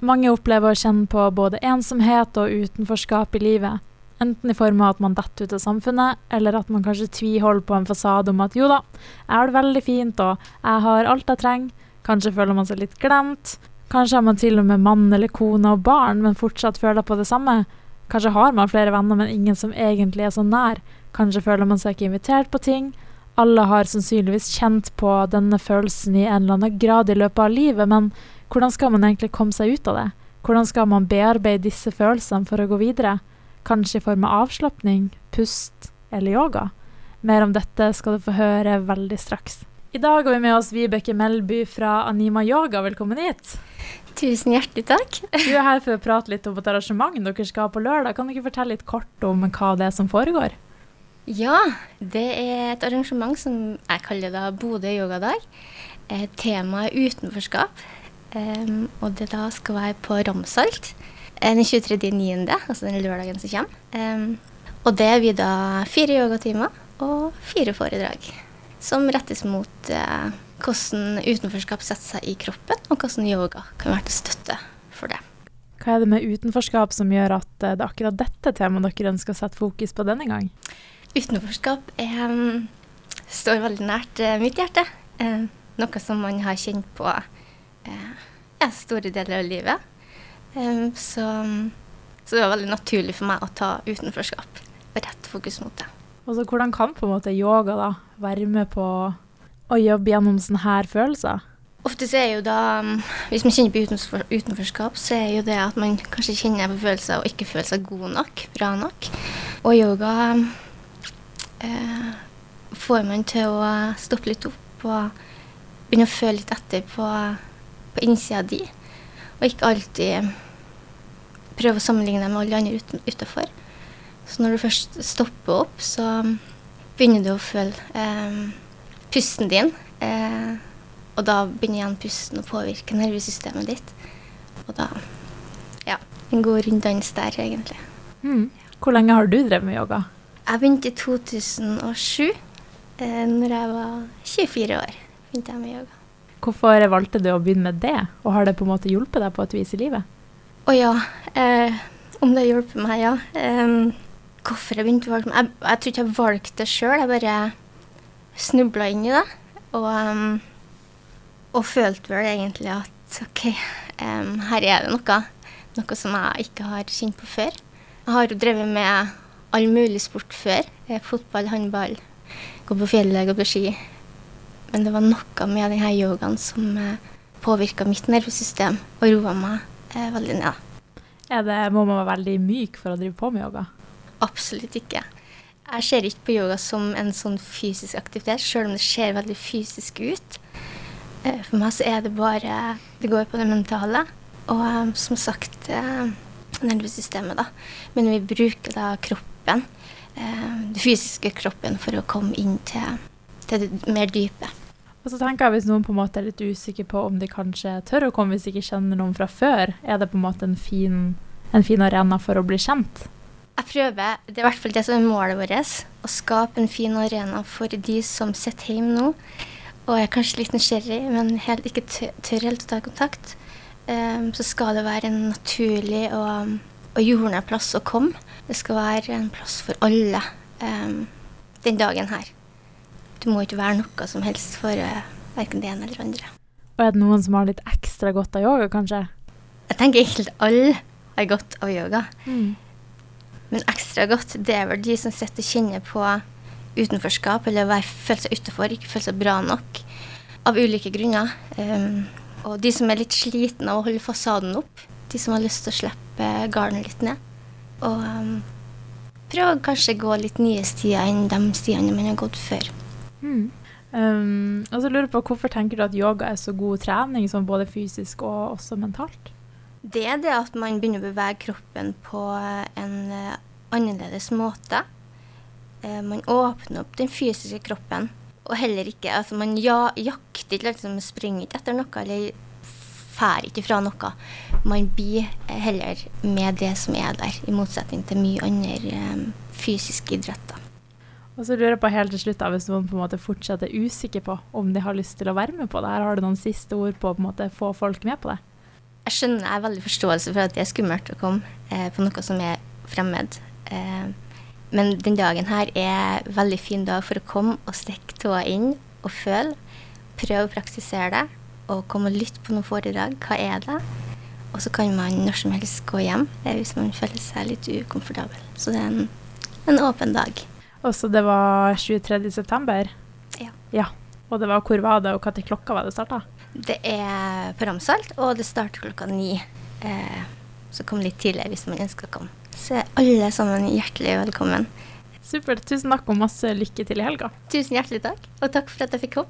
Mange opplever å kjenne på både ensomhet og utenforskap i livet. Enten i form av at man detter ut av samfunnet, eller at man kanskje tviholder på en fasade om at jo da, jeg har det veldig fint og jeg har alt jeg trenger. Kanskje føler man seg litt glemt. Kanskje har man til og med mann eller kone og barn, men fortsatt føler på det samme. Kanskje har man flere venner, men ingen som egentlig er så nær. Kanskje føler man seg ikke invitert på ting. Alle har sannsynligvis kjent på denne følelsen i en eller annen grad i løpet av livet, men hvordan skal man egentlig komme seg ut av det? Hvordan skal man bearbeide disse følelsene for å gå videre? Kanskje i form av avslapning, pust eller yoga? Mer om dette skal du få høre veldig straks. I dag har vi med oss Vibeke Melby fra Anima Yoga. Velkommen hit. Tusen hjertelig takk. Du er her for å prate litt om et arrangement dere skal ha på lørdag. Kan du ikke fortelle litt kort om hva det er som foregår? Ja, det er et arrangement som jeg kaller da Bodø yogadag. Temaet er utenforskap. Um, og det da skal være på Ramsalt den 23.9., altså den lørdagen som kommer. Um, og det blir da fire yogatimer og fire foredrag som rettes mot eh, hvordan utenforskap setter seg i kroppen, og hvordan yoga kan være til støtte for det. Hva er det med utenforskap som gjør at det er akkurat dette temaet dere ønsker å sette fokus på denne gang? Utenforskap er, um, står veldig nært uh, mitt hjerte. Eh, noe som man har kjent på Eh, ja, store deler av livet. Eh, så, så, det var veldig naturlig for meg å ta utenforskap og rette fokus mot det. Altså, Hvordan kan på en måte yoga da være med på å jobbe gjennom sånne her følelser? Ofte så er jo da, Hvis man kjenner på utenfor, utenforskap, så er jo det at man kanskje kjenner på følelser og ikke føler seg god nok, bra nok. Og yoga eh, får man til å stoppe litt opp og begynne å føle litt etter på på innsida di, og ikke alltid prøve å sammenligne deg med alle andre ut, utafor. Så når du først stopper opp, så begynner du å føle eh, pusten din. Eh, og da begynner igjen pusten å påvirke nervesystemet ditt. Og da Ja. En god runddans der, egentlig. Mm. Hvor lenge har du drevet med yoga? Jeg begynte i 2007. Eh, når jeg var 24 år, begynte jeg med yoga. Hvorfor valgte du å begynne med det, og har det på en måte hjulpet deg på et vis i livet? Å ja. Eh, om det har hjulpet meg, ja. Um, hvorfor jeg begynte å valge jeg, jeg tror ikke jeg valgte det sjøl, jeg bare snubla inn i det. Og, um, og følte vel egentlig at OK, um, her er det noe. Noe som jeg ikke har kjent på før. Jeg har jo drevet med all mulig sport før. Eh, fotball, håndball, gå på fjellet, gå på ski. Men det var noe med denne yogaen som eh, påvirka mitt nervesystem og roa meg eh, veldig ned. Det, må man være veldig myk for å drive på med yoga? Absolutt ikke. Jeg ser ikke på yoga som en sånn fysisk aktivitet, sjøl om det ser veldig fysisk ut. For meg så er det bare Det går på det mentale. Og som sagt nervesystemet, da. Men vi bruker da kroppen, eh, den fysiske kroppen, for å komme inn til, til det mer dype. Og så tenker jeg Hvis noen på en måte er litt usikker på om de kanskje tør å komme hvis de ikke kjenner noen fra før, er det på en måte en fin, en fin arena for å bli kjent? Jeg prøver, det er i hvert fall det som er målet vårt, å skape en fin arena for de som sitter hjemme nå og er kanskje litt nysgjerrig, men helt ikke tør helt å ta kontakt. Um, så skal det være en naturlig og, og jordnær plass å komme. Det skal være en plass for alle um, den dagen her. Du må ikke være noe som helst for uh, verken det ene eller andre. Og er det noen som har litt ekstra godt av yoga, kanskje? Jeg tenker egentlig alle har godt av yoga. Mm. Men ekstra godt, det er vel de som sitter og kjenner på utenforskap, eller føler seg utenfor, ikke føler seg bra nok. Av ulike grunner. Um, og de som er litt slitne av å holde fasaden opp. De som har lyst til å slippe garden litt ned. Og um, prøve kanskje gå litt nye stier enn de stiene man har gått før. Mm. Um, og så lurer jeg på Hvorfor tenker du at yoga er så god trening, sånn både fysisk og også mentalt? Det er det at man begynner å bevege kroppen på en uh, annerledes måte. Uh, man åpner opp den fysiske kroppen, og heller ikke altså Man ja, jakter ikke, liksom, springer ikke etter noe eller fær ikke fra noe. Man blir heller med det som er der, i motsetning til mye andre fysisk fysiske da. Og så lurer jeg på helt til slutt, da, Hvis noen på en måte fortsatt er usikker på om de har lyst til å være med på det, her har du noen siste ord på å på en måte få folk med på det? jeg skjønner jeg har veldig forståelse for at det er skummelt å komme eh, på noe som er fremmed. Eh, men den dagen her er veldig fin dag for å komme og stikke tåa inn og føle. Prøve å praktisere det, og komme og lytte på noen foredrag. Hva er det? Og så kan man når som helst gå hjem eh, hvis man føler seg litt ukomfortabel. Så det er en, en åpen dag. Og så det var 23. september? Ja. ja. Og det var hvor var det, og når klokka var det starta? Det er på Ramsalt, og det starter klokka ni. Eh, så kom litt tidligere hvis man ønsker å komme. Så er alle sammen hjertelig velkommen. Supert. Tusen takk og masse lykke til i helga. Tusen hjertelig takk, og takk for at jeg fikk komme.